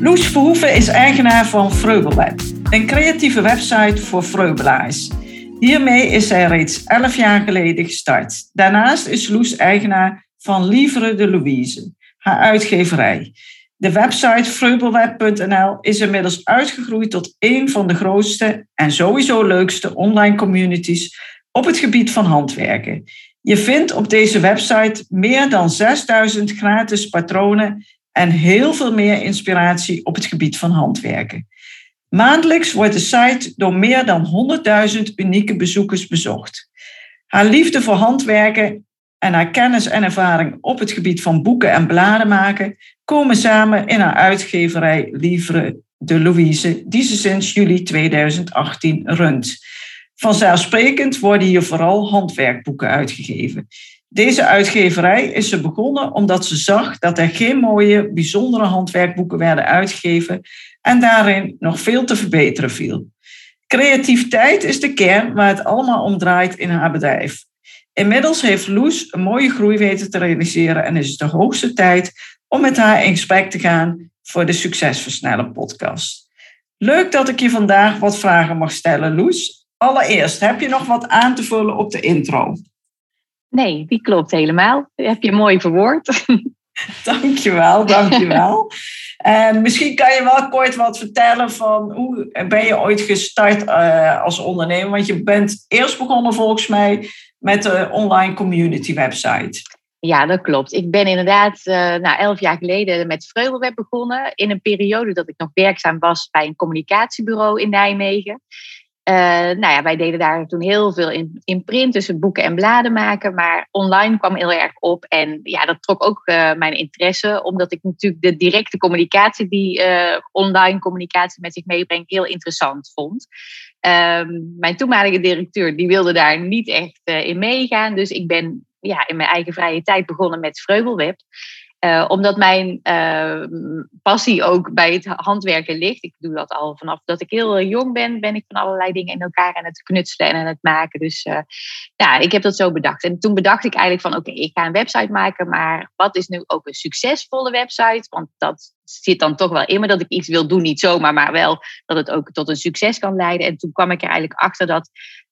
Loes Verhoeven is eigenaar van Vreubelweb, een creatieve website voor vreubelaars. Hiermee is zij reeds 11 jaar geleden gestart. Daarnaast is Loes eigenaar van Livre de Louise, haar uitgeverij. De website vreubelweb.nl is inmiddels uitgegroeid tot een van de grootste en sowieso leukste online communities op het gebied van handwerken. Je vindt op deze website meer dan 6000 gratis patronen en heel veel meer inspiratie op het gebied van handwerken. Maandelijks wordt de site door meer dan 100.000 unieke bezoekers bezocht. Haar liefde voor handwerken en haar kennis en ervaring op het gebied van boeken en bladen maken komen samen in haar uitgeverij Livre de Louise, die ze sinds juli 2018 runt. Vanzelfsprekend worden hier vooral handwerkboeken uitgegeven. Deze uitgeverij is ze begonnen omdat ze zag dat er geen mooie, bijzondere handwerkboeken werden uitgegeven en daarin nog veel te verbeteren viel. Creativiteit is de kern waar het allemaal om draait in haar bedrijf. Inmiddels heeft Loes een mooie groei weten te realiseren en is het de hoogste tijd om met haar in gesprek te gaan voor de Succesversneller podcast. Leuk dat ik je vandaag wat vragen mag stellen, Loes. Allereerst, heb je nog wat aan te vullen op de intro? Nee, die klopt helemaal. Dat heb je mooi verwoord. Dankjewel, dankjewel. en misschien kan je wel kort wat vertellen van hoe ben je ooit gestart uh, als ondernemer? Want je bent eerst begonnen volgens mij met de online community website. Ja, dat klopt. Ik ben inderdaad uh, nou, elf jaar geleden met Vreugdelweb begonnen. In een periode dat ik nog werkzaam was bij een communicatiebureau in Nijmegen. Uh, nou ja, wij deden daar toen heel veel in, in print, dus boeken en bladen maken. Maar online kwam heel erg op. En ja, dat trok ook uh, mijn interesse, omdat ik natuurlijk de directe communicatie die uh, online communicatie met zich meebrengt, heel interessant vond. Um, mijn toenmalige directeur die wilde daar niet echt in meegaan. Dus ik ben ja, in mijn eigen vrije tijd begonnen met Vreubelweb. Uh, omdat mijn uh, passie ook bij het handwerken ligt. Ik doe dat al vanaf dat ik heel jong ben, ben ik van allerlei dingen in elkaar aan het knutselen en aan het maken. Dus uh, ja, ik heb dat zo bedacht. En toen bedacht ik eigenlijk van oké, ik ga een website maken, maar wat is nu ook een succesvolle website? Want dat zit dan toch wel in me dat ik iets wil doen, niet zomaar, maar wel dat het ook tot een succes kan leiden. En toen kwam ik er eigenlijk achter dat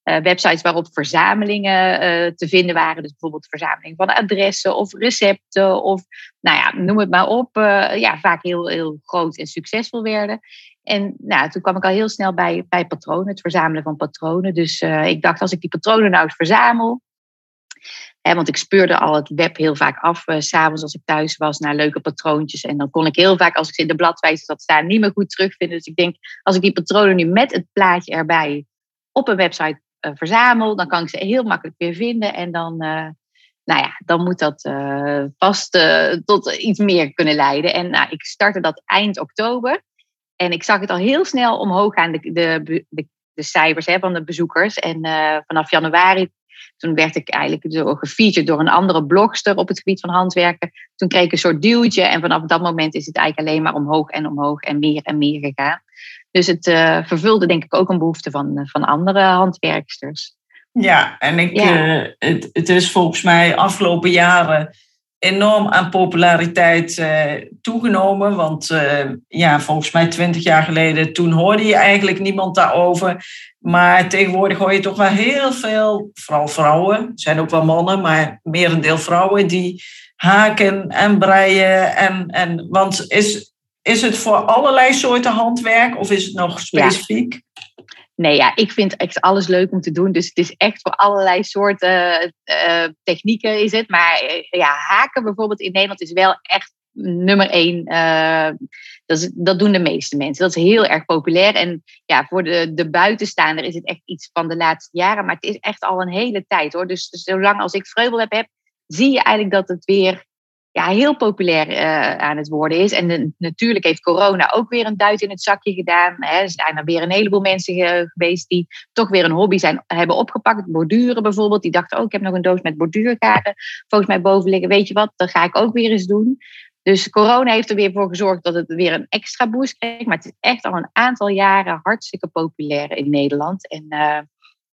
uh, websites waarop verzamelingen uh, te vinden waren. Dus bijvoorbeeld verzameling van adressen of recepten of nou ja, noem het maar op. Uh, ja, vaak heel, heel groot en succesvol werden. En nou, toen kwam ik al heel snel bij, bij patronen, het verzamelen van patronen. Dus ik dacht, als ik die patronen nou eens verzamel. Hè, want ik speurde al het web heel vaak af, s s'avonds als ik thuis was, naar leuke patroontjes. En dan kon ik heel vaak, als ik ze in de bladwijze zat staan, niet meer goed terugvinden. Dus ik denk, als ik die patronen nu met het plaatje erbij op een website verzamel, dan kan ik ze heel makkelijk weer vinden. En dan, uh, nou ja, dan moet dat uh, vast tot iets meer kunnen leiden. En nou, ik startte dat eind oktober. En ik zag het al heel snel omhoog gaan, de, de, de, de cijfers hè, van de bezoekers. En vanaf januari, toen werd ik eigenlijk gefeatured door een andere blogster op het gebied van handwerken. Toen kreeg ik een soort duwtje. En vanaf dat moment is het eigenlijk alleen maar omhoog en omhoog en meer en meer gegaan. Dus het uh, vervulde denk ik ook een behoefte van, van andere handwerksters. Ja, en ik, ja. Uh, het, het is volgens mij afgelopen jaren enorm aan populariteit uh, toegenomen. Want ja, volgens mij twintig jaar geleden, toen hoorde je eigenlijk niemand daarover. Maar tegenwoordig hoor je toch wel heel veel, vooral vrouwen, er zijn ook wel mannen, maar merendeel vrouwen die haken en breien. En, en, want is, is het voor allerlei soorten handwerk of is het nog specifiek? Ja. Nee, ja, ik vind echt alles leuk om te doen. Dus het is echt voor allerlei soorten uh, technieken is het. Maar uh, ja, haken bijvoorbeeld in Nederland is wel echt nummer één. Uh, dat, is, dat doen de meeste mensen. Dat is heel erg populair. En ja, voor de, de buitenstaander is het echt iets van de laatste jaren. Maar het is echt al een hele tijd hoor. Dus zolang als ik vreugel heb, heb zie je eigenlijk dat het weer ja, heel populair uh, aan het worden is. En natuurlijk heeft corona ook weer een duit in het zakje gedaan. Hè. Er zijn er weer een heleboel mensen geweest die toch weer een hobby zijn, hebben opgepakt. Borduren bijvoorbeeld. Die dachten, oh, ik heb nog een doos met borduurkaarten volgens mij boven liggen. Weet je wat, dat ga ik ook weer eens doen. Dus corona heeft er weer voor gezorgd dat het weer een extra boost kreeg. Maar het is echt al een aantal jaren hartstikke populair in Nederland. En uh,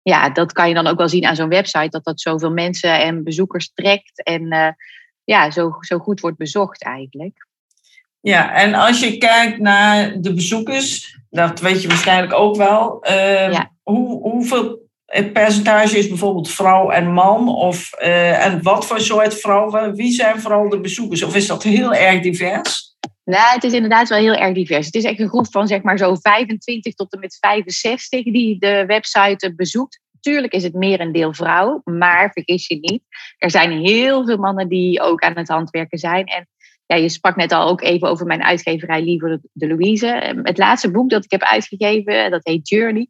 ja, dat kan je dan ook wel zien aan zo'n website, dat dat zoveel mensen en bezoekers trekt en ja, zo, zo goed wordt bezocht eigenlijk. Ja, en als je kijkt naar de bezoekers, dat weet je waarschijnlijk ook wel. Uh, ja. hoe, hoeveel percentage is bijvoorbeeld vrouw en man? Of, uh, en wat voor soort vrouwen? Wie zijn vooral de bezoekers? Of is dat heel erg divers? Nou, het is inderdaad wel heel erg divers. Het is echt een groep van zeg maar zo 25 tot en met 65 die de website bezoekt. Tuurlijk is het meer een deel vrouw, maar vergis je niet. Er zijn heel veel mannen die ook aan het handwerken zijn. En ja, je sprak net al ook even over mijn uitgeverij Liever de Louise. Het laatste boek dat ik heb uitgegeven, dat heet Journey,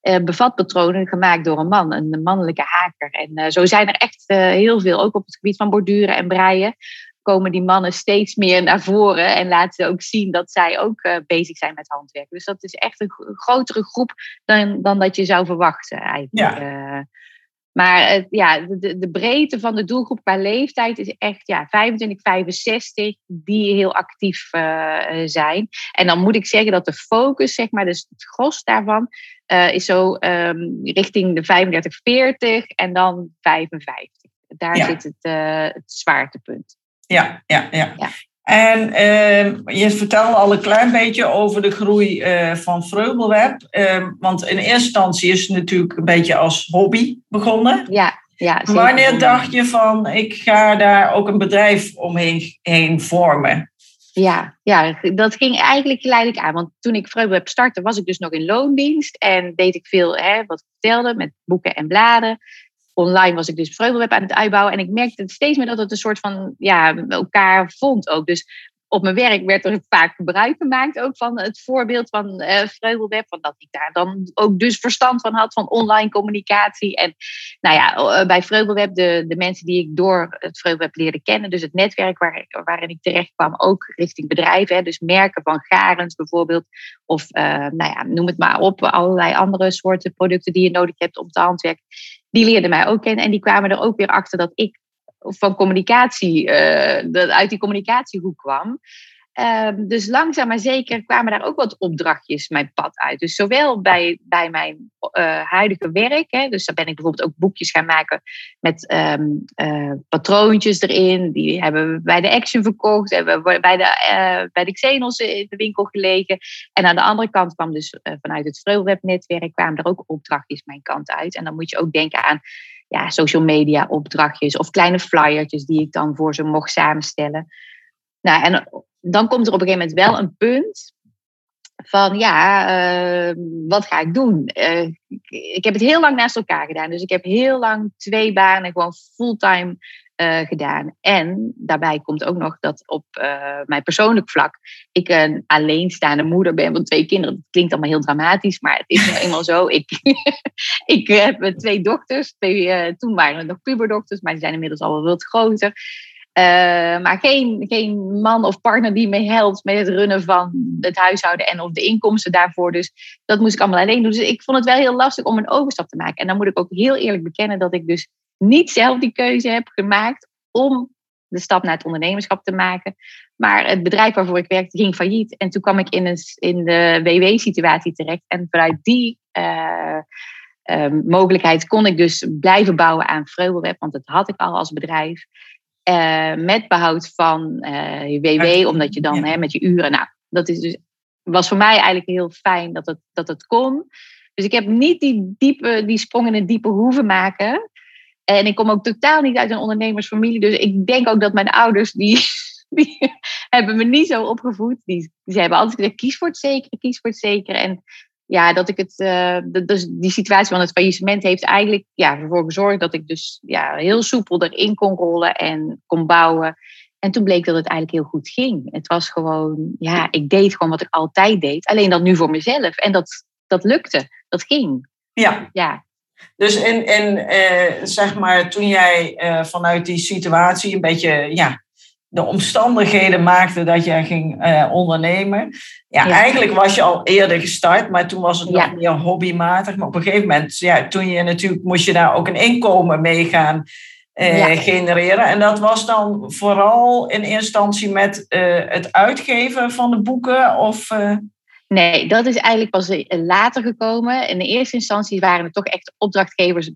eh, bevat patronen gemaakt door een man, een mannelijke haker. En uh, zo zijn er echt heel veel, ook op het gebied van borduren en breien komen die mannen steeds meer naar voren en laten ze ook zien dat zij ook uh, bezig zijn met handwerk. Dus dat is echt een grotere groep dan, dan dat je zou verwachten eigenlijk. Ja. Uh, maar ja, de, de, breedte van de doelgroep qua leeftijd is echt ja, 25, 65 die heel actief zijn. En dan moet ik zeggen dat de focus, zeg maar, dus het gros daarvan, is zo um, richting de 35, 40 en dan 55. Daar ja. zit het, het zwaartepunt. Ja, ja, ja. En uh, je vertelde al een klein beetje over de groei uh, van Vreubelweb. Uh, want in eerste instantie is het natuurlijk een beetje als hobby begonnen. Ja, ja. Wanneer dacht je van, ik ga daar ook een bedrijf omheen heen vormen? Ja, ja, dat ging eigenlijk geleidelijk aan. Want toen ik Vreubelweb startte, was ik dus nog in loondienst. En deed ik veel, hè, wat ik vertelde, met boeken en bladen online was ik dus Vreugdelweb aan het uitbouwen. En ik merkte steeds meer dat het een soort van ja, elkaar vond ook. Dus op mijn werk werd er vaak gebruik gemaakt ook van het voorbeeld van uh, Vreugdelweb. Van dat ik daar dan ook dus verstand van had van online communicatie. En nou ja, eh, bij Vreugdelweb, de, de mensen die ik door het Vreugdelweb leerde kennen. Dus het netwerk waar, waarin ik terecht kwam, ook richting bedrijven. Hè, dus merken van Garens bijvoorbeeld. Of uh, nou ja, noem het maar op, allerlei andere soorten producten die je nodig hebt om te handwerken die leerden mij ook kennen. En die kwamen er ook weer achter dat ik van communicatie, uh, dat uit die communicatiehoek kwam. Ehm, dus langzaam maar zeker kwamen daar ook wat opdrachtjes mijn pad uit. Dus zowel bij, bij mijn uh, huidige werk, hè, dus daar ben ik bijvoorbeeld ook boekjes gaan maken met um, uh, patroontjes erin. Die hebben we bij de Action verkocht, hebben we bij de, uh, bij de Xenos in de winkel gelegen. En aan de andere kant kwam dus vanuit het Vreulweb-netwerk kwamen er ook opdrachtjes mijn kant uit. En dan moet je ook denken aan ja, social media opdrachtjes of kleine flyertjes die ik dan voor ze mocht samenstellen. Nou, en dan komt er op een gegeven moment wel een punt van ja, uh, wat ga ik doen? Uh, ik heb het heel lang naast elkaar gedaan. Dus ik heb heel lang twee banen gewoon fulltime uh, gedaan. En daarbij komt ook nog dat op mijn persoonlijk vlak ik een alleenstaande moeder ben van twee kinderen. Dat klinkt allemaal heel dramatisch, maar het is nou eenmaal zo. Ik, ik heb twee dochters. Toen waren het nog puberdochters, maar die zijn inmiddels al wel wat groter. Uh, maar geen, geen man of partner die me helpt met het runnen van het huishouden en of de inkomsten daarvoor. Dus dat moest ik allemaal alleen doen. Dus ik vond het wel heel lastig om een overstap te maken. En dan moet ik ook heel eerlijk bekennen dat ik dus niet zelf die keuze heb gemaakt om de stap naar het ondernemerschap te maken. Maar het bedrijf waarvoor ik werkte ging failliet. En toen kwam ik in, een, in de WW-situatie terecht. En vanuit die uh, uh, mogelijkheid kon ik dus blijven bouwen aan Vreubelweb. Want dat had ik al als bedrijf. Uh, met behoud van uh, je WW, omdat je dan hè, met je uren. Nou, dat is dus, was voor mij eigenlijk heel fijn dat het, dat het kon. Dus ik heb niet die, diepe, die sprong in het diepe hoeven maken. En ik kom ook totaal niet uit een ondernemersfamilie. Dus ik denk ook dat mijn ouders, die, die hebben me niet zo opgevoed. Die, die hebben altijd gezegd, kies voor het zeker, kies voor het zeker. En ja, dat ik het, uh, dus die situatie van het faillissement heeft eigenlijk ja, ervoor gezorgd dat ik dus ja, heel soepel erin kon rollen en kon bouwen. En toen bleek dat het eigenlijk heel goed ging. Het was gewoon, ja, ik deed gewoon wat ik altijd deed. Alleen dan nu voor mezelf. En dat, dat lukte. Dat ging. Ja. ja. Dus in, in eh, zeg maar, toen jij eh, vanuit die situatie een beetje ja, de omstandigheden maakten dat jij ging uh, ondernemen. Ja, eigenlijk was je al eerder gestart, maar toen was het nog meer hobbymatig. Maar op een gegeven moment, ja, toen je natuurlijk moest je daar ook een inkomen mee gaan uh, genereren. En dat was dan vooral in eerste instantie met uh, het uitgeven van de boeken of... Nee, dat is eigenlijk pas later gekomen. In de eerste instantie waren het toch echt opdrachtgevers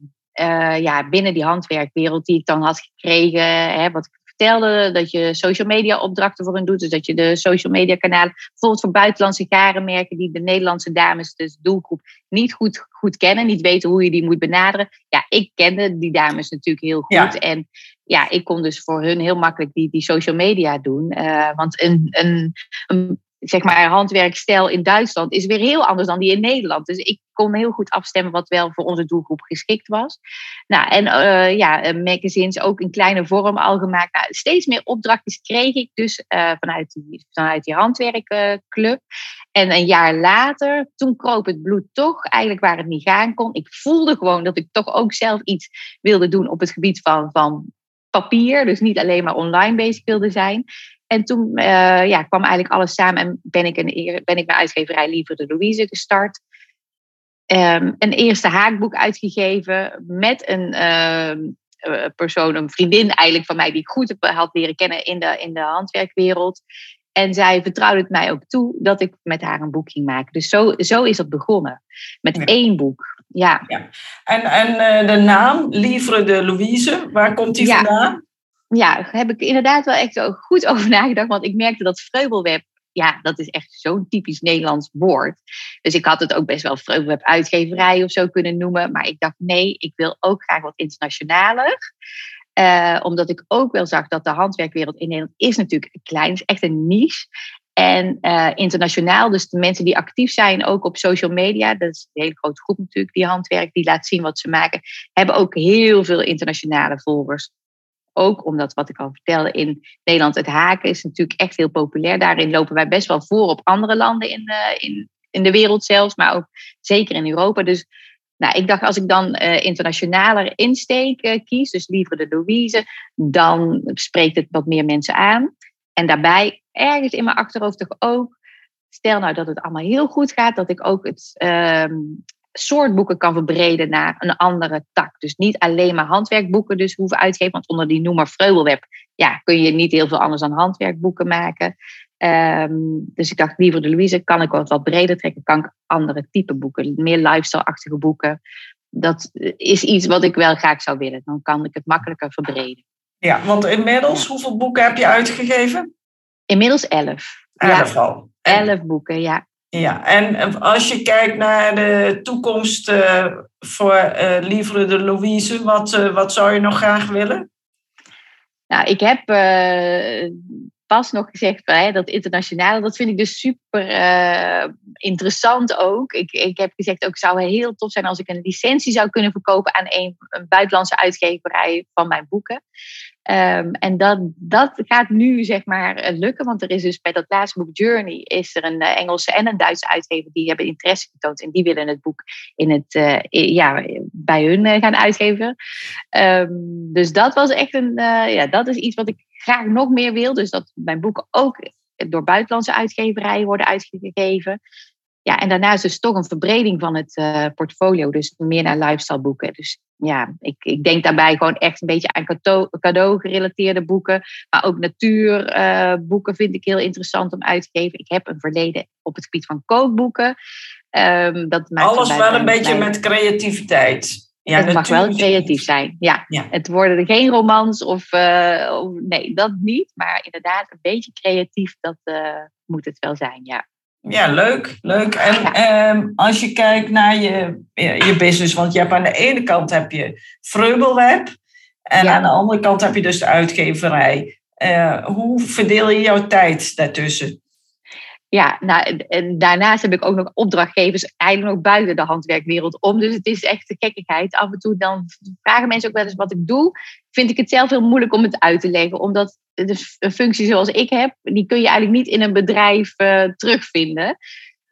ja, binnen die handwerkwereld die ik dan had gekregen. Hè, wat ik vertelde, dat je social media opdrachten voor hen doet. Dus dat je de social media kanalen, bijvoorbeeld voor buitenlandse garenmerken die de Nederlandse dames, dus doelgroep, niet goed, goed kennen, niet weten hoe je die moet benaderen. Ja, ik kende die dames natuurlijk heel goed. En ja, ik kon dus voor hun heel makkelijk die, die social media doen. Uh, want een, een, een zeg maar, handwerkstijl in Duitsland is weer heel anders dan die in Nederland. Dus ik kon heel goed afstemmen wat wel voor onze doelgroep geschikt was. Nou, en uh, ja, magazines ook in kleine vorm al gemaakt. Nou, steeds meer opdrachtjes kreeg ik dus uh, vanuit, die, vanuit die handwerkclub. En een jaar later, toen kroop het bloed toch eigenlijk waar het niet gaan kon. Ik voelde gewoon dat ik toch ook zelf iets wilde doen op het gebied van, van papier. Dus niet alleen maar online bezig wilde zijn. En toen uh, ja, kwam eigenlijk alles samen en ben ik, een, ben ik mijn uitgeverij Liever de Louise gestart. Um, een eerste haakboek uitgegeven met een uh, persoon, een vriendin eigenlijk van mij, die ik goed had leren kennen in de, in de handwerkwereld. En zij vertrouwde het mij ook toe dat ik met haar een boek ging maken. Dus zo, zo is het begonnen. Met één boek. Ja. ja. En, en uh, de naam, Livre de Louise, waar komt die ja. vandaan? Ja, heb ik inderdaad wel echt goed over nagedacht. Want ik merkte dat vreubelweb, ja, dat is echt zo'n typisch Nederlands woord. Dus ik had het ook best wel vreubelweb uitgeverij of zo kunnen noemen. Maar ik dacht, nee, ik wil ook graag wat internationaler. Uh, omdat ik ook wel zag dat de handwerkwereld in Nederland is natuurlijk klein, is echt een niche. En uh, internationaal, dus de mensen die actief zijn, ook op social media, dat is een hele grote groep natuurlijk, die handwerk, die laat zien wat ze maken, hebben ook heel veel internationale volgers ook omdat, wat ik al vertelde, in Nederland het haken is natuurlijk echt heel populair. Daarin lopen wij best wel voor op andere landen in, uh, in, in de wereld zelfs, maar ook zeker in Europa. Dus nou, ik dacht, als ik dan uh, internationaler insteek uh, kies, dus liever de Louise, dan spreekt het wat meer mensen aan. En daarbij, ergens in mijn achterhoofd toch ook, stel nou dat het allemaal heel goed gaat, dat ik ook het, uh, soort boeken kan verbreden naar een andere tak. Dus niet alleen maar handwerkboeken dus hoeven uitgeven. Want onder die noemer Vreubelweb ja, kun je niet heel veel anders dan handwerkboeken maken. Um, dus ik dacht, liever de Louise, kan ik wat, wat breder trekken? Kan ik andere type boeken, meer lifestyle-achtige boeken? Dat is iets wat ik wel graag zou willen. Dan kan ik het makkelijker verbreden. Ja, want inmiddels, hoeveel boeken heb je uitgegeven? Inmiddels elf. Elf ja, al. Elf boeken, ja. Ja, en als je kijkt naar de toekomst uh, voor uh, Livre de Louise, wat, uh, wat zou je nog graag willen? Nou, ik heb pas nog gezegd, hè, dat internationale, dat vind ik dus super interessant ook. Ik, ik heb gezegd, ook zou heel tof zijn als ik een licentie zou kunnen verkopen aan een, een buitenlandse uitgeverij van mijn boeken. Um, en dat, dat gaat nu zeg maar eh, lukken, want er is dus bij dat laatste boek Journey is er een uh, Engelse en een Duitse uitgever die hebben interesse getoond en die willen het boek in het, ja, bij hun gaan uitgeven. Um, dus dat was echt een, ja, dat is iets wat ik graag nog meer wil. Dus dat mijn boeken ook door buitenlandse uitgeverijen worden uitgegeven. Ja, en daarnaast dus toch een verbreding van het portfolio, dus meer naar lifestyle boeken. Dus ja, ik, ik denk daarbij gewoon echt een beetje aan cadeau, gerelateerde boeken. Maar ook natuurboeken vind ik heel interessant om uit te geven. Ik heb een verleden op het gebied van kookboeken. Um, dat maakt Alles wel een beetje met creativiteit. Ja, het mag wel creatief zijn. Ja. ja. Het worden geen romans of, uh, of, Nee, dat niet. Maar inderdaad, een beetje creatief, dat uh, moet het wel zijn, ja. Ja, leuk. leuk. En ehm, als je kijkt naar je, je business, want je hebt aan de ene kant heb je Vreubelweb en aan de andere kant heb je dus de uitgeverij. Uh, hoe verdeel je jouw tijd daartussen? Ja, nou, en daarnaast heb ik ook nog opdrachtgevers eigenlijk nog buiten de handwerkwereld om. Dus het is echt de gekkigheid. Af en toe dan vragen mensen ook wel eens wat ik doe. Vind ik het zelf heel moeilijk om het uit te leggen. Omdat een functie zoals ik heb, die kun je eigenlijk niet in een bedrijf uh, terugvinden.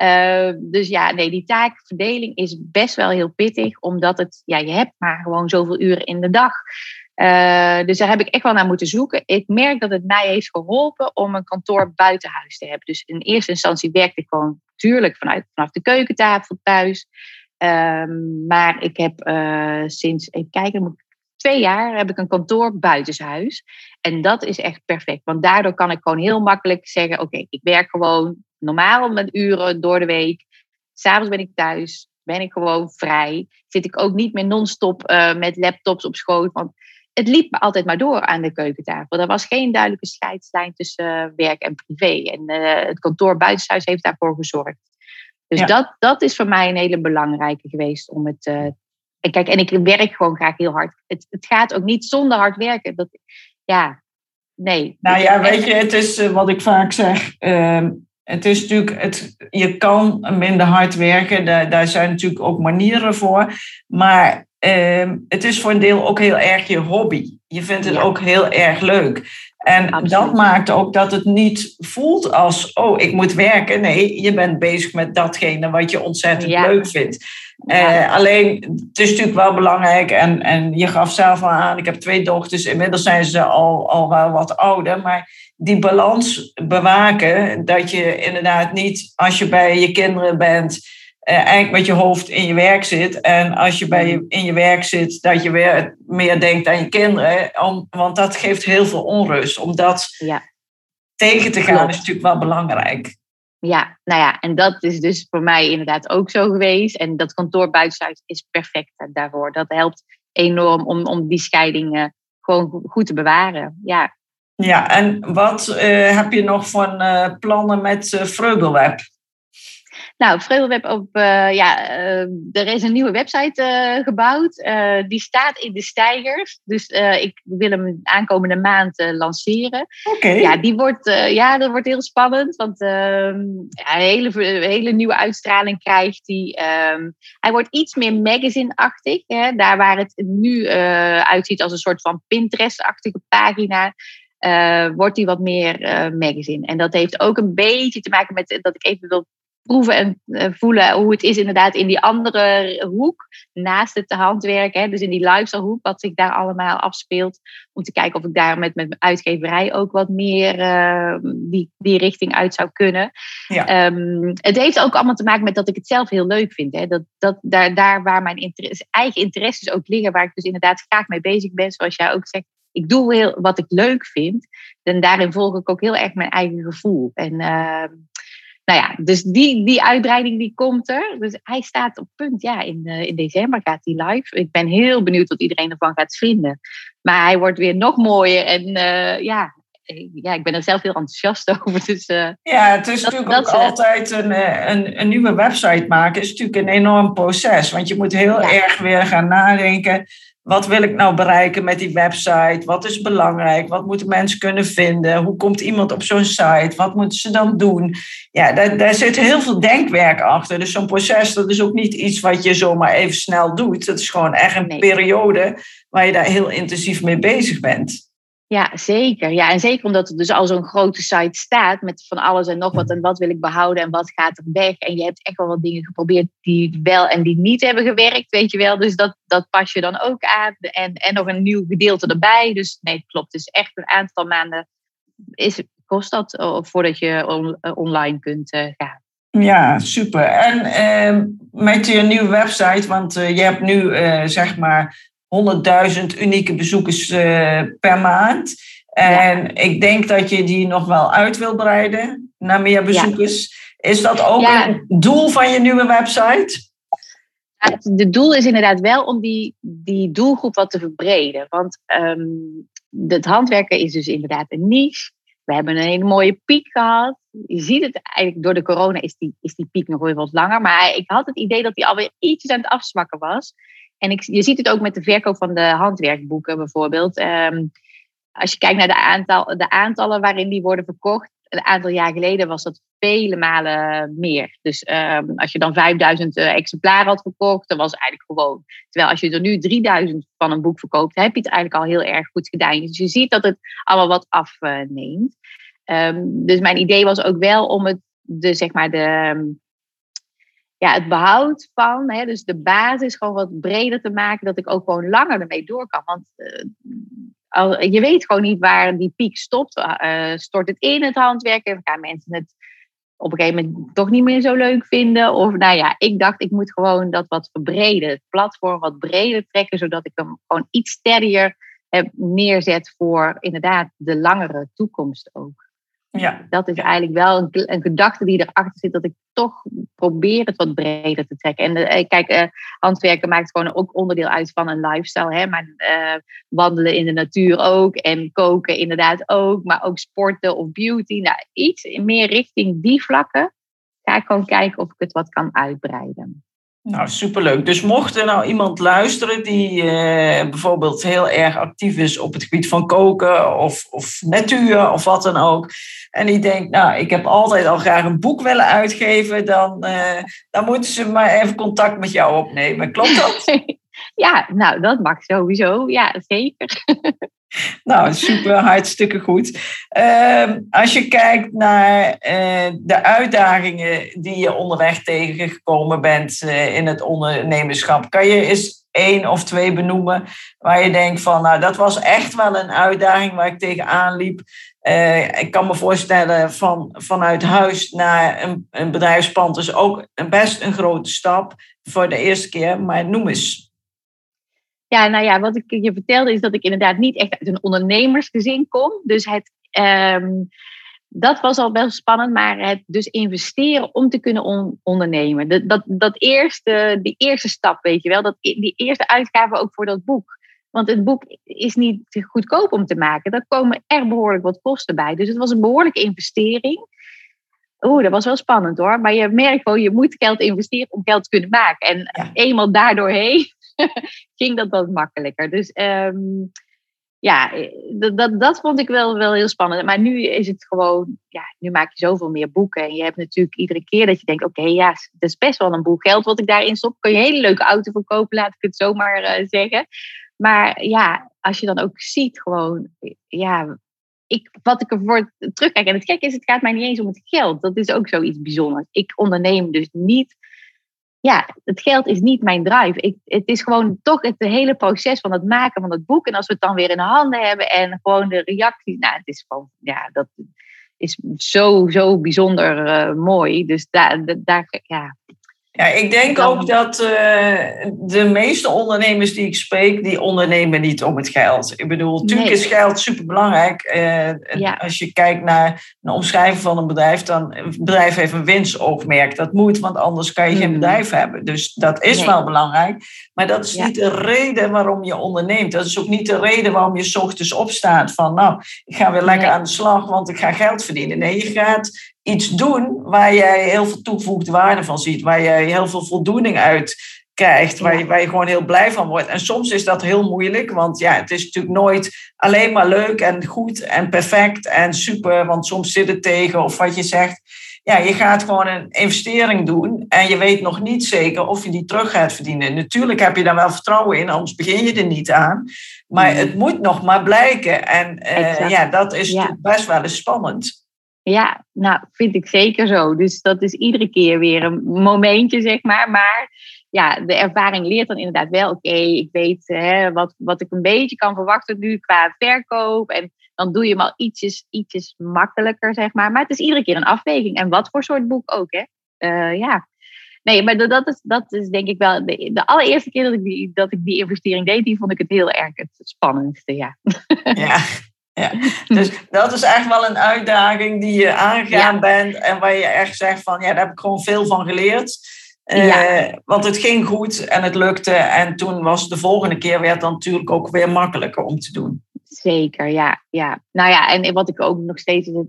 Uh, dus ja, nee, die taakverdeling is best wel heel pittig. Omdat het, ja, je hebt maar gewoon zoveel uren in de dag. Uh, dus daar heb ik echt wel naar moeten zoeken. Ik merk dat het mij heeft geholpen om een kantoor buiten huis te hebben. Dus in eerste instantie werkte ik gewoon natuurlijk vanuit, vanaf de keukentafel thuis. Um, maar ik heb uh, sinds, even kijken, twee jaar heb ik een kantoor buitenshuis. En dat is echt perfect. Want daardoor kan ik gewoon heel makkelijk zeggen: Oké, ik werk gewoon normaal met uren door de week. S'avonds ben ik thuis, ben ik gewoon vrij. Zit ik ook niet meer non-stop uh, met laptops op schoot. Want het liep me altijd maar door aan de keukentafel. Er was geen duidelijke scheidslijn tussen uh, werk en privé. En uh, het kantoor buitenshuis heeft daarvoor gezorgd. Dus ja. dat, dat is voor mij een hele belangrijke geweest om het. Uh, en kijk, en ik werk gewoon graag heel hard. Het, het gaat ook niet zonder hard werken. Dat, ja, nee. Nou ja, weet je, het is wat ik vaak zeg. Ehm, het is natuurlijk, het, je kan minder hard werken, daar, daar zijn natuurlijk ook manieren voor. Maar uh, het is voor een deel ook heel erg je hobby. Je vindt het ja. ook heel erg leuk. En Absoluut. dat maakt ook dat het niet voelt als, oh, ik moet werken. Nee, je bent bezig met datgene wat je ontzettend ja. leuk vindt. Ja. Uh, alleen, het is natuurlijk wel belangrijk, en, en je gaf zelf al aan, ik heb twee dochters, inmiddels zijn ze al, al wel wat ouder, maar die balans bewaken, dat je inderdaad niet, als je bij je kinderen bent, eigenlijk met je hoofd in je werk zit. En als je bij je, in je werk zit, dat je weer meer denkt aan je kinderen. Om, want dat geeft heel veel onrust. Om dat ja. tegen te gaan Klopt. is natuurlijk wel belangrijk. Ja, nou ja, en dat is dus voor mij inderdaad ook zo geweest. En dat kantoor buitenshuis is perfect daarvoor. Dat helpt enorm om, om die scheiding uh, gewoon goed te bewaren. Ja, ja en wat uh, heb je nog van uh, plannen met uh, Vreubelweb? Nou, Vreugdeweb op, uh, ja, uh, er is een nieuwe website uh, gebouwd. die staat in de stijgers. Dus ik wil hem aankomende maand lanceren. Oké. Okay. Ja, die wordt, ja, dat wordt heel spannend. Want ehm, een hele, hele nieuwe uitstraling krijgt hij. Um, hij wordt iets meer magazine-achtig. Hè? Daar waar het nu uitziet als een soort van Pinterest-achtige pagina. wordt hij wat meer magazine. En dat heeft ook een beetje te maken met dat ik even wil proeven en uh, voelen hoe het is inderdaad in die andere hoek, naast het handwerk, hè, dus in die lifestyle hoek, wat zich daar allemaal afspeelt, om te kijken of ik daar met, met mijn uitgeverij ook wat meer uh, die, die richting uit zou kunnen. Ja. Um, het heeft ook allemaal te maken met dat ik het zelf heel leuk vind. Hè. Dat, dat, daar, daar waar mijn interesse, eigen interesses ook liggen, waar ik dus inderdaad graag mee bezig ben, zoals jij ook zegt, ik doe heel, wat ik leuk vind. En daarin volg ik ook heel erg mijn eigen gevoel. En uh, nou ja, dus die, die uitbreiding die komt er. Dus hij staat op punt. Ja, in, uh, in december gaat hij live. Ik ben heel benieuwd wat iedereen ervan gaat vinden. Maar hij wordt weer nog mooier. En uh, ja, ja, ik ben er zelf heel enthousiast over. Dus, uh, ja, het is dat, natuurlijk dat, ook altijd een, een, een, nieuwe website maken. is natuurlijk een enorm proces. Want je moet heel ja. erg weer gaan nadenken wat wil ik nou bereiken met die website? Wat is belangrijk? Wat moeten mensen kunnen vinden? Hoe komt iemand op zo'n site? Wat moeten ze dan doen? Ja, daar, daar zit heel veel denkwerk achter. Dus zo'n proces, dat is ook niet iets wat je zomaar even snel doet. Dat is gewoon echt een nee. periode waar je daar heel intensief mee bezig bent. Ja, zeker. Ja, en zeker omdat er dus al zo'n grote site staat met van alles en nog wat. En wat wil ik behouden en wat gaat er weg. En je hebt echt wel wat dingen geprobeerd die wel en die niet hebben gewerkt, weet je wel. Dus dat, dat pas je dan ook aan. En, en nog een nieuw gedeelte erbij. Dus nee, klopt. Dus echt een aantal maanden is, kost dat voordat je on, online kunt uh, gaan. Ja, super. En uh, met je nieuwe website, want uh, je hebt nu uh, zeg maar 100.000 unieke bezoekers uh, per maand. En ja. ik denk dat je die nog wel uit wil breiden naar meer bezoekers. Ja. Is dat ook ja. een doel van je nieuwe website? Het doel is inderdaad wel om die, die doelgroep wat te verbreden. Want um, het handwerken is dus inderdaad een niche. We hebben een hele mooie piek gehad. Je ziet het eigenlijk door de corona is die, is die piek nog weer wat langer. Maar ik had het idee dat die alweer ietsjes aan het afzwakken was. En je ziet het ook met de verkoop van de handwerkboeken bijvoorbeeld. Um, als je kijkt naar de, aantal, de aantallen waarin die worden verkocht, een aantal jaar geleden was dat vele malen meer. Dus um, als je dan 5000 uh, exemplaren had verkocht, dan was het eigenlijk gewoon. Terwijl als je er nu 3000 van een boek verkoopt, heb je het eigenlijk al heel erg goed gedaan. Dus je ziet dat het allemaal wat afneemt. Um, dus mijn idee was ook wel om het, de, zeg maar de, ja, het behoud van, hè, dus de basis gewoon wat breder te maken, dat ik ook gewoon langer ermee door kan. Want uh, je weet gewoon niet waar die piek stopt. Uh, stort het in het handwerken? Gaan mensen het op een gegeven moment toch niet meer zo leuk vinden? Of nou ja, ik dacht, ik moet gewoon dat wat verbreden. Het platform wat breder trekken, zodat ik hem gewoon iets sterker heb neerzet voor inderdaad de langere toekomst ook. Ja. Dat is eigenlijk wel een, gedachte die erachter zit, dat ik toch probeer het wat breder te trekken. En uh, kijk, uh, handwerken maakt gewoon ook onderdeel uit van een lifestyle. Hè? Maar uh, wandelen in de natuur ook en koken inderdaad ook. Maar ook sporten of beauty. Nou, iets meer richting die vlakken ga ik gewoon kijken of ik het wat kan uitbreiden. Nou, superleuk. Dus mocht er nou iemand luisteren die eh, bijvoorbeeld heel erg actief is op het gebied van koken of, of natuur of wat dan ook. En die denkt, nou, ik heb altijd al graag een boek willen uitgeven, dan, eh, dan moeten ze maar even contact met jou opnemen. Klopt dat? Ja, nou, dat mag sowieso. Ja, zeker. Nou, super, hartstikke goed. Ehm, als je kijkt naar eh, de uitdagingen die je onderweg tegengekomen bent uh, in het ondernemerschap, kan je eens één of twee benoemen waar je denkt van, nou, dat was echt wel een uitdaging waar ik tegenaan liep. Uh, ik kan me voorstellen van vanuit huis naar een, een bedrijfspand is ook best een grote stap voor de eerste keer, maar noem eens. Ja, nou ja, wat ik je vertelde is dat ik inderdaad niet echt uit een ondernemersgezin kom. Dus het, ehm, dat was al wel spannend, maar het dus investeren om te kunnen ondernemen. Dat, dat, dat eerste, die eerste stap, weet je wel, dat, die eerste uitgave ook voor dat boek. Want het boek is niet goedkoop om te maken. Daar komen er behoorlijk wat kosten bij. Dus het was een behoorlijke investering. Oeh, dat was wel spannend hoor. Maar je merkt gewoon, je moet geld investeren om geld te kunnen maken. En eenmaal daardoorheen ging dat wat makkelijker. Dus um, ja, dat, dat, dat vond ik wel, wel heel spannend. Maar nu is het gewoon, ja, nu maak je zoveel meer boeken. En je hebt natuurlijk iedere keer dat je denkt, oké, ja, dat is best wel een boel geld wat ik daarin stop. Kun je een hele leuke auto verkopen, laat ik het zomaar uh, zeggen. Maar ja, als je dan ook ziet gewoon, ja, ik, wat ik ervoor terugkijk. En het gekke is, het gaat mij niet eens om het geld. Dat is ook zoiets bijzonders. Ik onderneem dus niet ja, het geld is niet mijn drive. Ik, het is gewoon toch het hele proces van het maken van het boek. En als we het dan weer in de handen hebben en gewoon de reacties. Nou, het is gewoon, ja, dat is zo, zo bijzonder uh, mooi. Dus daar, daar, ja, ja, ik denk ook dat uh, de meeste ondernemers die ik spreek, die ondernemen niet om het geld. Ik bedoel, natuurlijk is geld superbelangrijk. Uh, Als je kijkt naar een omschrijving van een bedrijf, dan een bedrijf heeft een winstoogmerk. Dat moet, want anders kan je geen hmm. bedrijf hebben. Dus dat is wel belangrijk. Maar dat is niet de reden waarom je onderneemt. Dat is ook niet de reden waarom je s ochtends opstaat van, nou, ik ga weer lekker aan de slag, want ik ga geld verdienen. Nee, je gaat iets doen waar jij heel veel toegevoegde waarde van ziet, waar jij heel veel voldoening uit krijgt, waar je, waar je gewoon heel blij van wordt. En soms is dat heel moeilijk, want ja, het is natuurlijk nooit alleen maar leuk en goed en perfect en super, want soms zit het tegen of wat je zegt. Ja, je gaat gewoon een investering doen en je weet nog niet zeker of je die terug gaat verdienen. Natuurlijk heb je daar wel vertrouwen in, anders begin je er niet aan. Maar mm. het moet nog maar blijken. En uh, ja, dat is best wel eens spannend. Ja, nou, vind ik zeker zo. Dus dat is iedere keer weer een momentje, zeg maar. Maar ja, de ervaring leert dan inderdaad wel, oké, ik weet hè, wat, wat ik een beetje kan verwachten nu qua verkoop. En dan doe je hem al ietsjes, ietsjes makkelijker, zeg maar. Maar het is iedere keer een afweging. En wat voor soort boek ook, hè. Uh, ja. Nee, maar dat is, dat is denk ik wel de, de allereerste keer dat ik, die, dat ik die investering deed, die vond ik het heel erg het spannendste, ja. Ja, ja. Dus dat is echt wel een uitdaging die je aangegaan bent en waar je echt zegt van ja, daar heb ik gewoon veel van geleerd. Uh, want het ging goed en het lukte en toen was de volgende keer werd dan natuurlijk ook weer makkelijker om te doen. Zeker, ja. ja. Nou ja, en wat ik ook nog steeds het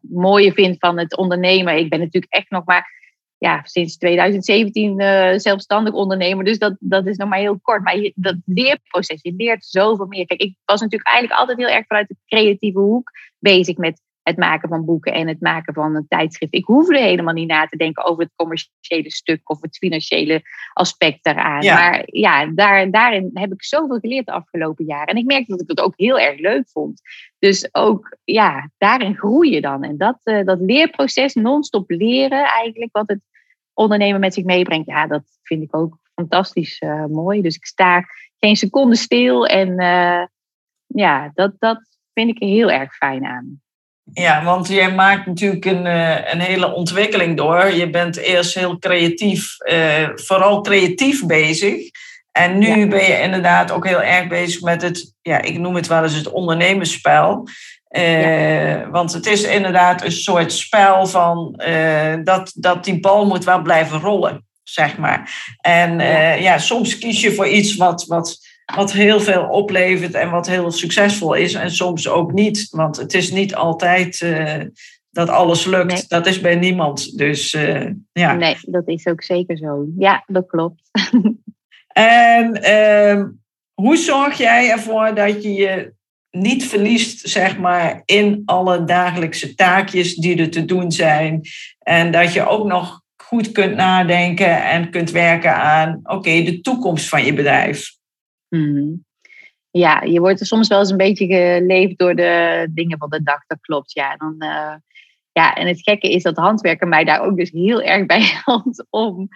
mooie vind van het ondernemen, ik ben natuurlijk echt nog maar ja, sinds 2017 uh, eh, zelfstandig ondernemer. Dus dat, dat is nog maar heel kort. Maar je, dat leerproces, je leert zoveel meer. Kijk, ik was natuurlijk eigenlijk altijd heel erg vanuit de creatieve hoek bezig met het maken van boeken en het maken van een tijdschrift. Ik hoefde helemaal niet na te denken over het commerciële stuk of het financiële aspect daaraan. Maar ja, daar, daarin heb ik zoveel geleerd de afgelopen jaren. En ik merkte dat ik het ook heel erg leuk vond. Dus ook, ja, daarin groei je dan. En dat, uh, dat leerproces, non-stop leren eigenlijk, wat het ondernemer met zich meebrengt, ja, dat vind ik ook fantastisch uh, mooi. Dus ik sta geen seconde stil en uh, ja, dat, dat vind ik heel erg fijn aan. Ja, want jij maakt natuurlijk een, een hele ontwikkeling door. Je bent eerst heel creatief, vooral creatief bezig. En nu ben je inderdaad ook heel erg bezig met het, ja, ik noem het wel eens het ondernemersspel. Uh, Want het is inderdaad een soort spel van uh, dat, dat die bal moet wel blijven rollen, zeg maar. En uh, ja, soms kies je voor iets wat, wat, wat heel veel oplevert en wat heel succesvol is. En soms ook niet, want het is niet altijd dat alles lukt. Nee. Dat is bij niemand. Dus ja. Nee, dat is ook zeker zo. Ja, dat klopt. En ehm, hoe zorg jij ervoor dat je je niet verliest, zeg maar, in alle dagelijkse taakjes die er te doen zijn. En dat je ook nog goed kunt nadenken en kunt werken aan, oké, de toekomst van je bedrijf. Hmm. Ja, je wordt er soms wel eens een beetje geleefd door de dingen van de dag, dat klopt. Ja, dan, uh, ja, en het gekke is dat handwerken mij daar ook dus heel erg bij helpt om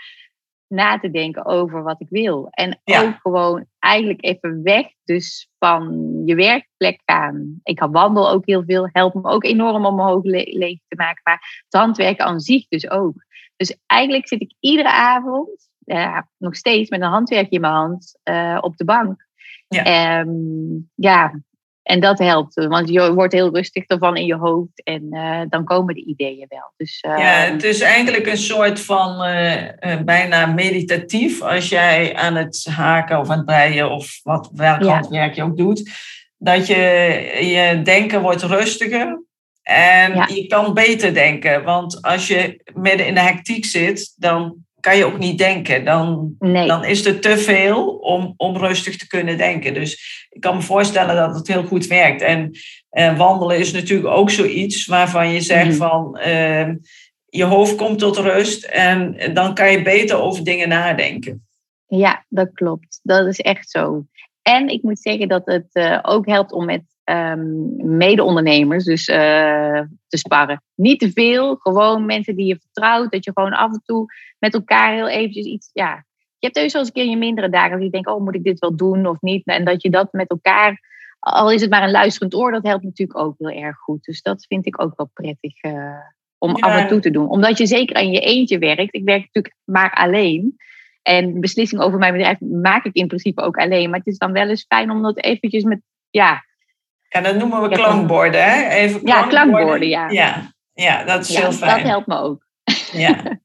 na te denken over wat ik wil. En ook gewoon eigenlijk even weg dus van je werkplek gaan. Ik wandel ook heel veel, helpt me ook enorm om mijn hoog leven te maken. Maar het handwerken aan zich dus ook. Dus eigenlijk zit ik iedere avond, ja, nog steeds met een handwerkje in mijn hand, uh, op de bank. Ja. Um, ja, en dat helpt, want je wordt heel rustig ervan in je hoofd en uh, dan komen de ideeën wel. Dus, uh, ja, het is eigenlijk een soort van uh, bijna meditatief als jij aan het haken of aan het breien of wat, welk ja. handwerk je ook doet. Dat je, je denken wordt rustiger en ja. je kan beter denken. Want als je midden in de hectiek zit, dan kan je ook niet denken. Dan, nee. dan is er te veel om, om rustig te kunnen denken. Dus ik kan me voorstellen dat het heel goed werkt. En eh, wandelen is natuurlijk ook zoiets waarvan je zegt mm. van uh, je hoofd komt tot rust en dan kan je beter over dingen nadenken. Ja, dat klopt. Dat is echt zo. En ik moet zeggen dat het uh, ook helpt om met um, mede-ondernemers dus uh, te sparren. Niet te veel, gewoon mensen die je vertrouwt. Dat je gewoon af en toe met elkaar heel eventjes iets... Ja, je hebt heus wel eens een keer je mindere dagen dat je denkt, oh, moet ik dit wel doen of niet? En dat je dat met elkaar, al is het maar een luisterend oor, dat helpt natuurlijk ook heel erg goed. Dus dat vind ik ook wel prettig uh, om ja. af en toe te doen. Omdat je zeker aan je eentje werkt. Ik werk natuurlijk maar alleen. En beslissingen over mijn bedrijf maak ik in principe ook alleen. Maar het is dan wel eens fijn om dat eventjes met, ja, ja, dat noemen we klankborden, hè? Even klankborden. Ja, klankborden, ja. ja. Ja, dat is ja, heel fijn. Dat helpt me ook. Ja.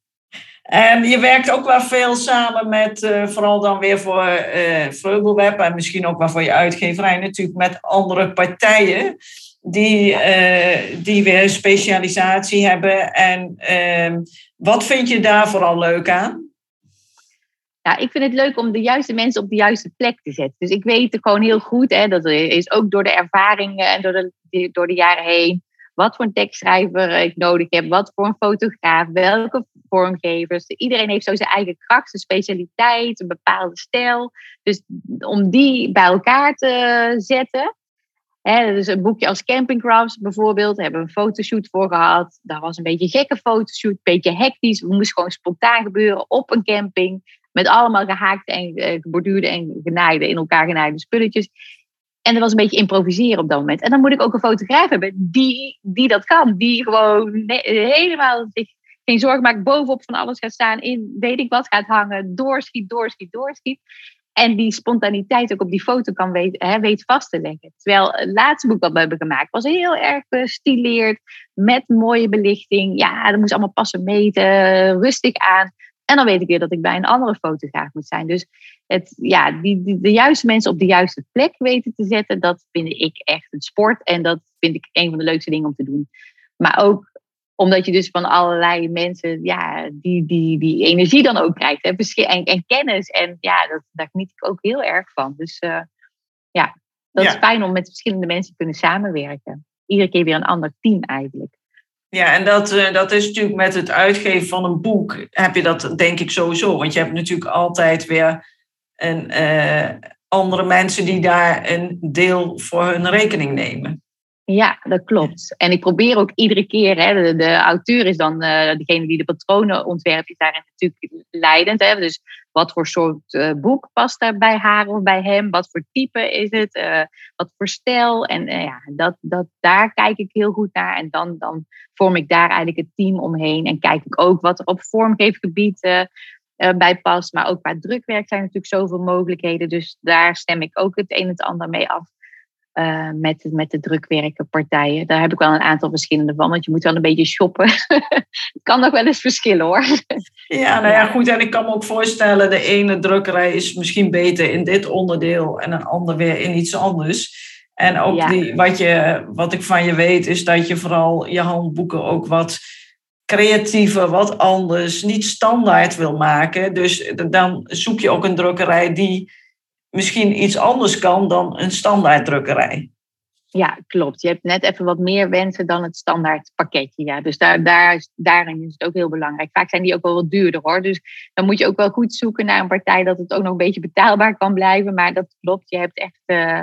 En je werkt ook wel veel samen met, uh, vooral dan weer voor uh, Vreubelweb en misschien ook wel voor je uitgeverij natuurlijk, met andere partijen die, uh, die weer specialisatie hebben. En ehm, wat vind je daar vooral leuk aan? Ja, ik vind het leuk om de juiste mensen op de juiste plek te zetten. Dus ik weet gewoon heel goed, hè, dat is ook door de ervaringen en door de, door de jaren heen, wat voor een tekstschrijver ik nodig heb, wat voor een fotograaf, welke vormgevers. Iedereen heeft zo zijn eigen kracht, zijn specialiteit, een bepaalde stijl. Dus om die bij elkaar te zetten. Hè, dus een boekje als Camping Crafts bijvoorbeeld, daar hebben we een fotoshoot voor gehad. Dat was een beetje een gekke fotoshoot, een beetje hectisch. Het moest gewoon spontaan gebeuren op een camping. Met allemaal gehaakte en eh, geborduurde en genaaide, in elkaar genaaide spulletjes. En dat was een beetje improviseren op dat moment. En dan moet ik ook een fotograaf hebben die, die dat kan. Die gewoon helemaal zich geen zorgen maakt, bovenop van alles gaat staan, in weet ik wat gaat hangen, doorschiet, doorschiet, doorschiet. En die spontaniteit ook op die foto kan weten, hè, weet vast te leggen. Terwijl het laatste boek dat we hebben gemaakt was heel erg gestileerd, met mooie belichting. Ja, dat moest allemaal passen meten, rustig aan. En dan weet ik weer dat ik bij een andere fotograaf moet zijn. Dus het, ja, die, die, de juiste mensen op de juiste plek weten te zetten, dat vind ik echt een sport. En dat vind ik een van de leukste dingen om te doen. Maar ook omdat je dus van allerlei mensen ja, die, die, die energie dan ook krijgt. Hè, en, en kennis. En ja, dat, daar geniet ik ook heel erg van. Dus uh, ja, dat ja. is fijn om met verschillende mensen te kunnen samenwerken. Iedere keer weer een ander team eigenlijk. Ja, en dat, uh, dat is natuurlijk met het uitgeven van een boek, heb je dat denk ik sowieso. Want je hebt natuurlijk altijd weer een, uh, andere mensen die daar een deel voor hun rekening nemen. Ja, dat klopt. En ik probeer ook iedere keer, hè, de, de auteur is dan uh, degene die de patronen ontwerpt, is daarin natuurlijk leidend. Hè. Dus wat voor soort uh, boek past er bij haar of bij hem? Wat voor type is het? Uh, wat voor stijl? En ja, dat, dat, daar kijk ik heel goed naar. En dan, dan vorm ik daar eigenlijk het team omheen. En kijk ik ook wat er op vormgeefgebied bij past. Maar ook qua drukwerk zijn natuurlijk zoveel mogelijkheden. Dus daar stem ik ook het een en het ander mee af. Uh, met, met de drukwerkenpartijen. Daar heb ik wel een aantal verschillende van, want je moet wel een beetje shoppen. het kan nog wel eens verschillen hoor. ja, nou ja, goed. En ik kan me ook voorstellen, de ene drukkerij is misschien beter in dit onderdeel en een ander weer in iets anders. En ook die, wat, je, wat ik van je weet, is dat je vooral je handboeken ook wat creatiever, wat anders, niet standaard wil maken. Dus dan zoek je ook een drukkerij die misschien iets anders kan dan een standaard drukkerij. Ja, klopt. Je hebt net even wat meer wensen dan het standaard pakketje. Ja. Dus daar, daar, daarin is het ook heel belangrijk. Vaak zijn die ook wel wat duurder hoor. Dus dan moet je ook wel goed zoeken naar een partij dat het ook nog een beetje betaalbaar kan blijven. Maar dat klopt. Je hebt echt uh,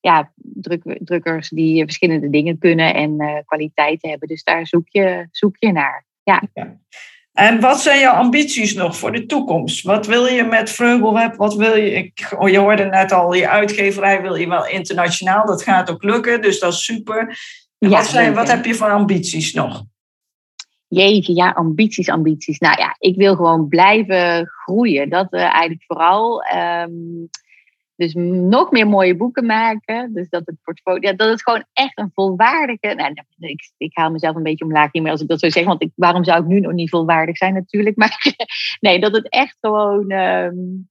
ja, druk, drukkers die verschillende dingen kunnen en uh, kwaliteiten hebben. Dus daar zoek je, zoek je naar. ja. ja. En wat zijn jouw ambities nog voor de toekomst? Wat wil je met Vreubelweb? Wat wil je? Ik, oh, je hoorde net al, je uitgeverij wil je wel internationaal. Dat gaat ook lukken, dus dat is super. Ja, wat, zijn, wat heb je voor ambities nog? Jeetje, ja, ambities, ambities. Nou ja, ik wil gewoon blijven groeien. Dat uh, eigenlijk vooral. Um, dus nog meer mooie boeken maken. Dus dat het portfolio, ja, dat het gewoon echt een volwaardige. Nou, ik, ik haal mezelf een beetje omlaag hiermee als ik dat zo zeg. Want ik, waarom zou ik nu nog niet volwaardig zijn, natuurlijk. Maar nee, dat het echt gewoon. Um,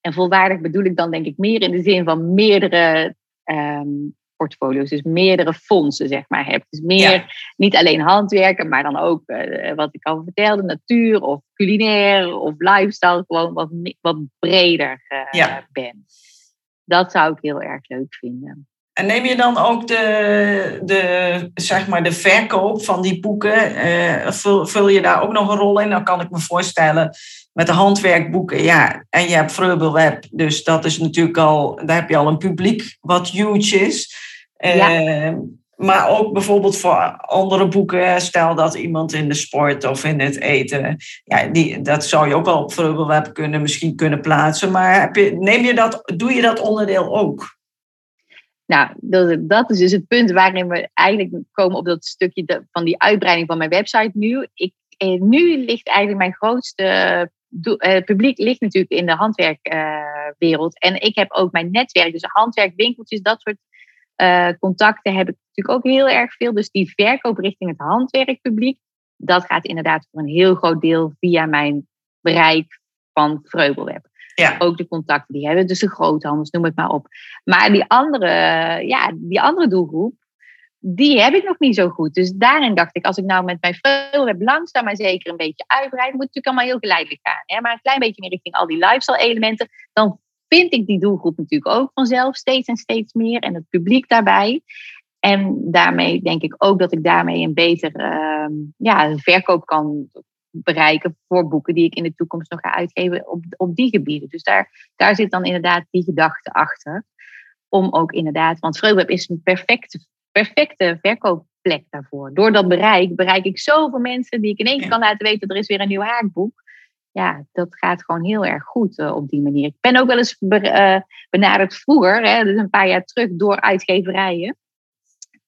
en volwaardig bedoel ik dan denk ik meer in de zin van meerdere um, portfolio's. Dus meerdere fondsen, zeg maar, hebt. Dus meer, niet alleen handwerken, maar dan ook uh, wat ik al vertelde, natuur of culinair of lifestyle. Gewoon wat, wat breder uh, ja. ben. Dat zou ik heel erg leuk vinden. En neem je dan ook de, de, zeg maar de verkoop van die boeken, uh, vul, vul, je daar ook nog een rol in? Dan kan ik me voorstellen met de handwerkboeken, ja, en je hebt Vreubelweb, dus dat is natuurlijk al, daar heb je al een publiek wat huge is. Uh, maar ook bijvoorbeeld voor andere boeken, stel dat iemand in de sport of in het eten, ja, die, dat zou je ook wel op Vreubelweb kunnen, misschien kunnen plaatsen. Maar heb je, neem je dat, doe je dat onderdeel ook? Nou, dat, dat is dus het punt waarin we eigenlijk komen op dat stukje van die uitbreiding van mijn website nu. Ik, eh, nu ligt eigenlijk mijn grootste uh, publiek ligt natuurlijk in de handwerkwereld. Uh, en ik heb ook mijn netwerk, dus handwerkwinkeltjes, dat soort uh, contacten heb ik natuurlijk ook heel erg veel. Dus die verkoop richting het handwerkpubliek, dat gaat inderdaad voor een heel groot deel via mijn bereik van Vreubelweb. Ja. Ook de contacten die hebben, dus de groothandels, noem het maar op. Maar die andere, ja, die andere doelgroep, die heb ik nog niet zo goed. Dus daarin dacht ik, als ik nou met mijn Vreubelweb langzaam maar zeker een beetje uitbreid, moet het natuurlijk allemaal heel geleidelijk gaan. Hè? Maar een klein beetje meer richting al die lifestyle elementen, dan vind ik die doelgroep natuurlijk ook vanzelf steeds en steeds meer. En het publiek daarbij. En daarmee denk ik ook dat ik daarmee een beter uh, ja, verkoop kan bereiken voor boeken die ik in de toekomst nog ga uitgeven op, op die gebieden. Dus daar, daar zit dan inderdaad die gedachte achter. Om ook inderdaad, want Vreugweb is een perfecte, perfecte verkoopplek daarvoor. Door dat bereik bereik ik zoveel mensen die ik in één keer kan laten weten, er is weer een nieuw haakboek ja, dat gaat gewoon heel erg goed uh, op die manier. Ik ben ook wel eens uh, benaderd vroeger, hè, dus een paar jaar terug, door uitgeverijen.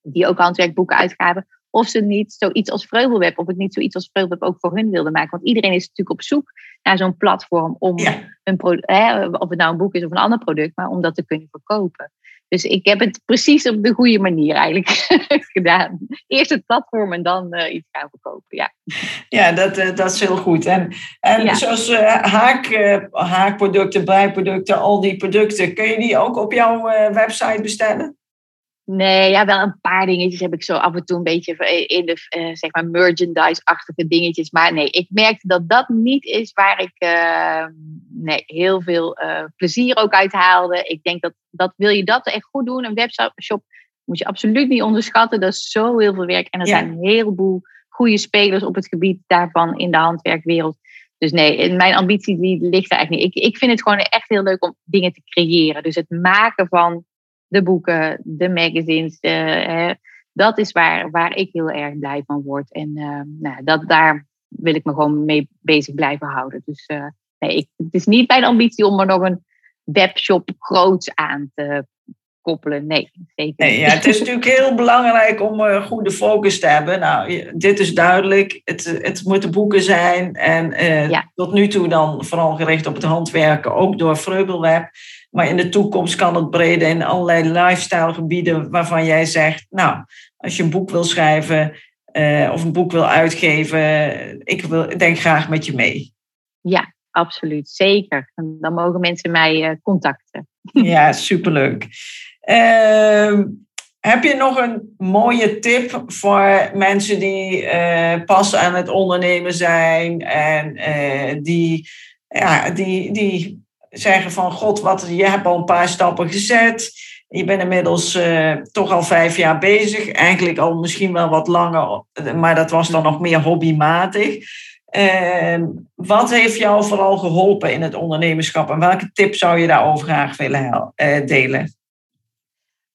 Die ook handwerkboeken uitgaven. Of ze niet zoiets als Vreugdelweb, of ik niet zoiets als Vreugdelweb ook voor hun wilde maken. Want iedereen is natuurlijk op zoek naar zo'n platform om een hè, of het nou een boek is of een ander product, maar om dat te kunnen verkopen. Dus ik heb het precies op de goede manier eigenlijk gedaan. Eerst het platform en dan uh, iets gaan verkopen. Ja, ja dat, uh, dat is heel goed. En, en zoals uh, haak, haakproducten, bijproducten, al die producten, kun je die ook op jouw website bestellen? Nee, ja, wel een paar dingetjes heb ik zo af en toe een beetje in de uh, zeg maar merchandise-achtige dingetjes. Maar nee, ik merkte dat dat niet is waar ik uh, nee, heel veel uh, plezier ook uit haalde. Ik denk dat, dat wil je dat echt goed doen, een webshop moet je absoluut niet onderschatten. Dat is zo heel veel werk en er zijn een heleboel goede spelers op het gebied daarvan in de handwerkwereld. Dus nee, mijn ambitie die ligt er eigenlijk niet. Ik, ik vind het gewoon echt heel leuk om dingen te creëren. Dus het maken van de boeken, de magazines. De, dat is waar, waar ik heel erg blij van word. En nou, dat, daar wil ik me gewoon mee bezig blijven houden. Dus nee, ik, het is niet mijn ambitie om er nog een webshop groots aan te koppelen. Nee, zeker nee, ja, Het is natuurlijk heel belangrijk om een goede focus te hebben. Nou, dit is duidelijk. Het, het moeten boeken zijn. En eh, tot nu toe dan vooral gericht op het handwerken, ook door Vreubelweb. Maar in de toekomst kan het breder in allerlei lifestyle gebieden waarvan jij zegt, nou, als je een boek wil schrijven uh, of een boek wil uitgeven, ik wil, denk graag met je mee. Ja, absoluut. Zeker. dan mogen mensen mij uh, contacten. Ja, superleuk. Uh, heb je nog een mooie tip voor mensen die uh, pas aan het ondernemen zijn en die, ja, die, die zeggen van God, wat, je hebt al een paar stappen gezet. Je bent inmiddels uh, toch al vijf jaar bezig. Eigenlijk al misschien wel wat langer, maar dat was dan nog meer hobbymatig. Ehm, wat heeft jou vooral geholpen in het ondernemerschap en welke tip zou je daarover graag willen delen?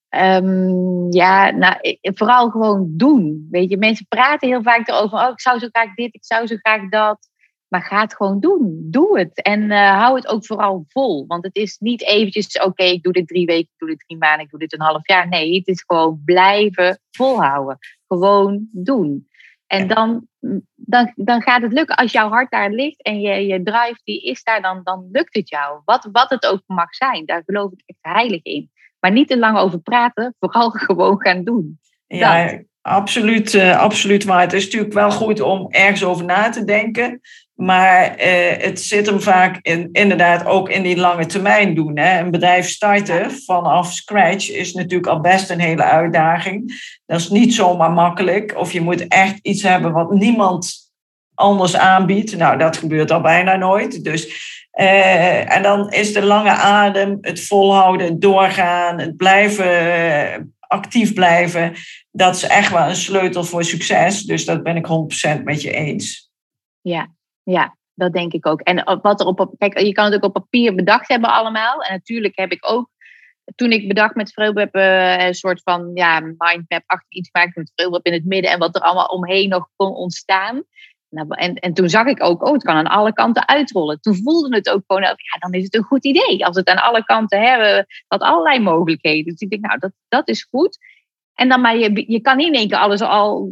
Um, ja, nou, vooral gewoon doen. Weet je, mensen praten heel vaak erover. Oh, ik zou zo graag dit, ik zou zo graag dat. Maar ga het gewoon doen. Doe het. En uh, hou het ook vooral vol. Want het is niet eventjes, oké, ik doe dit drie weken, ik doe dit drie maanden, ik doe dit een half jaar. Nee, het is gewoon blijven volhouden. Gewoon doen. En dan, dan, dan gaat het lukken. Als jouw hart daar ligt en je, je drive die is daar, dan, dan lukt het jou. Wat, wat het ook mag zijn. Daar geloof ik echt heilig in. Maar niet te lang over praten, vooral gewoon gaan doen. Ja, absoluut, uh, absoluut waar. Het is natuurlijk wel goed om ergens over na te denken. Maar uh, het zit hem vaak in, inderdaad ook in die lange termijn doen. Hè. Een bedrijf starten vanaf scratch is natuurlijk al best een hele uitdaging. Dat is niet zomaar makkelijk. Of je moet echt iets hebben wat niemand anders aanbiedt. Nou, dat gebeurt al bijna nooit. Dus uh, en dan is de lange adem, het volhouden, het doorgaan, het blijven, uh, actief blijven. Dat is echt wel een sleutel voor succes. Dus dat ben ik 100% met je eens. Ja, ja, dat denk ik ook. En wat er op, kijk, je kan het ook op papier bedacht hebben allemaal. En natuurlijk heb ik ook, toen ik bedacht met Vreubweb, uh, een soort van ja, mindmap-achtig iets gemaakt met Vreubweb in het midden. En wat er allemaal omheen nog kon ontstaan. Nou, en, en toen zag ik ook, oh, het kan aan alle kanten uitrollen. Toen voelde het ook gewoon, ja, dan is het een goed idee. Als het aan alle kanten hebben, wat allerlei mogelijkheden. Dus ik denk, nou, dat, dat is goed. En dan maar, je, je kan niet in één keer alles al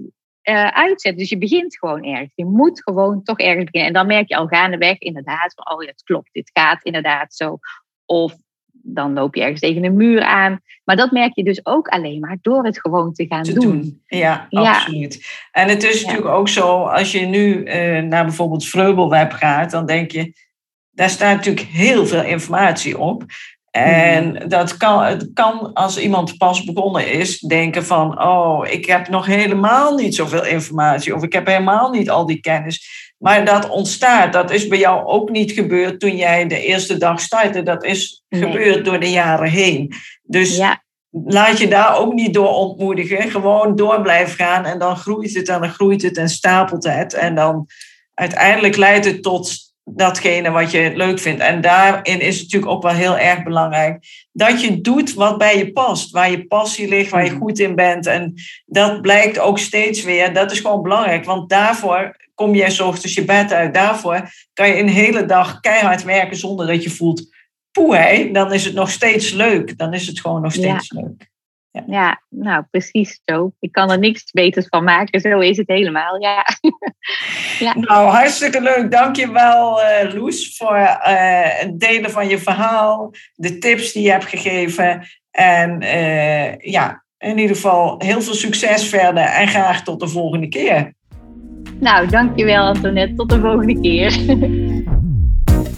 uh, uitzetten. Dus je begint gewoon ergens. Je moet gewoon toch ergens beginnen. En dan merk je al gaandeweg inderdaad van, oh ja, het klopt, dit gaat inderdaad zo. Of dan loop je ergens tegen een muur aan. Maar dat merk je dus ook alleen maar door het gewoon te gaan doen. Ja, absoluut. En het is natuurlijk ook zo, als je nu uh, naar bijvoorbeeld Vreubelweb gaat, dan denk je, daar staat natuurlijk heel veel informatie op. En mhm. dat kan, het kan als iemand pas begonnen is, denken van, oh, ik heb nog helemaal niet zoveel informatie of ik heb helemaal niet al die kennis. Maar dat ontstaat, dat is bij jou ook niet gebeurd toen jij de eerste dag startte. Dat is gebeurd door de jaren heen. Dus laat je daar ook niet door ontmoedigen. Gewoon door blijven gaan en dan groeit het en dan groeit het en stapelt het. En dan uiteindelijk leidt het tot datgene wat je leuk vindt. En daarin is het natuurlijk ook wel heel erg belangrijk dat je doet wat bij je past, waar je passie ligt, waar je mhm. goed in bent. En dat blijkt ook steeds weer. Dat is gewoon belangrijk, want daarvoor kom jij s ochtends je bed uit. Daarvoor kan je een hele dag keihard werken zonder dat je voelt, poeh, dan is het nog steeds leuk. Dan is het gewoon nog steeds leuk. Ja. ja. nou precies zo. Ik kan er niks beters van maken. Zo is het helemaal, ja. ja. Nou, hartstikke leuk. Dankjewel uh, Loes voor uh, het delen van je verhaal. De tips die je hebt gegeven. En uh, ja, in ieder geval heel veel succes verder. En graag tot de volgende keer. Nou, dankjewel Antoinette. Tot de volgende keer.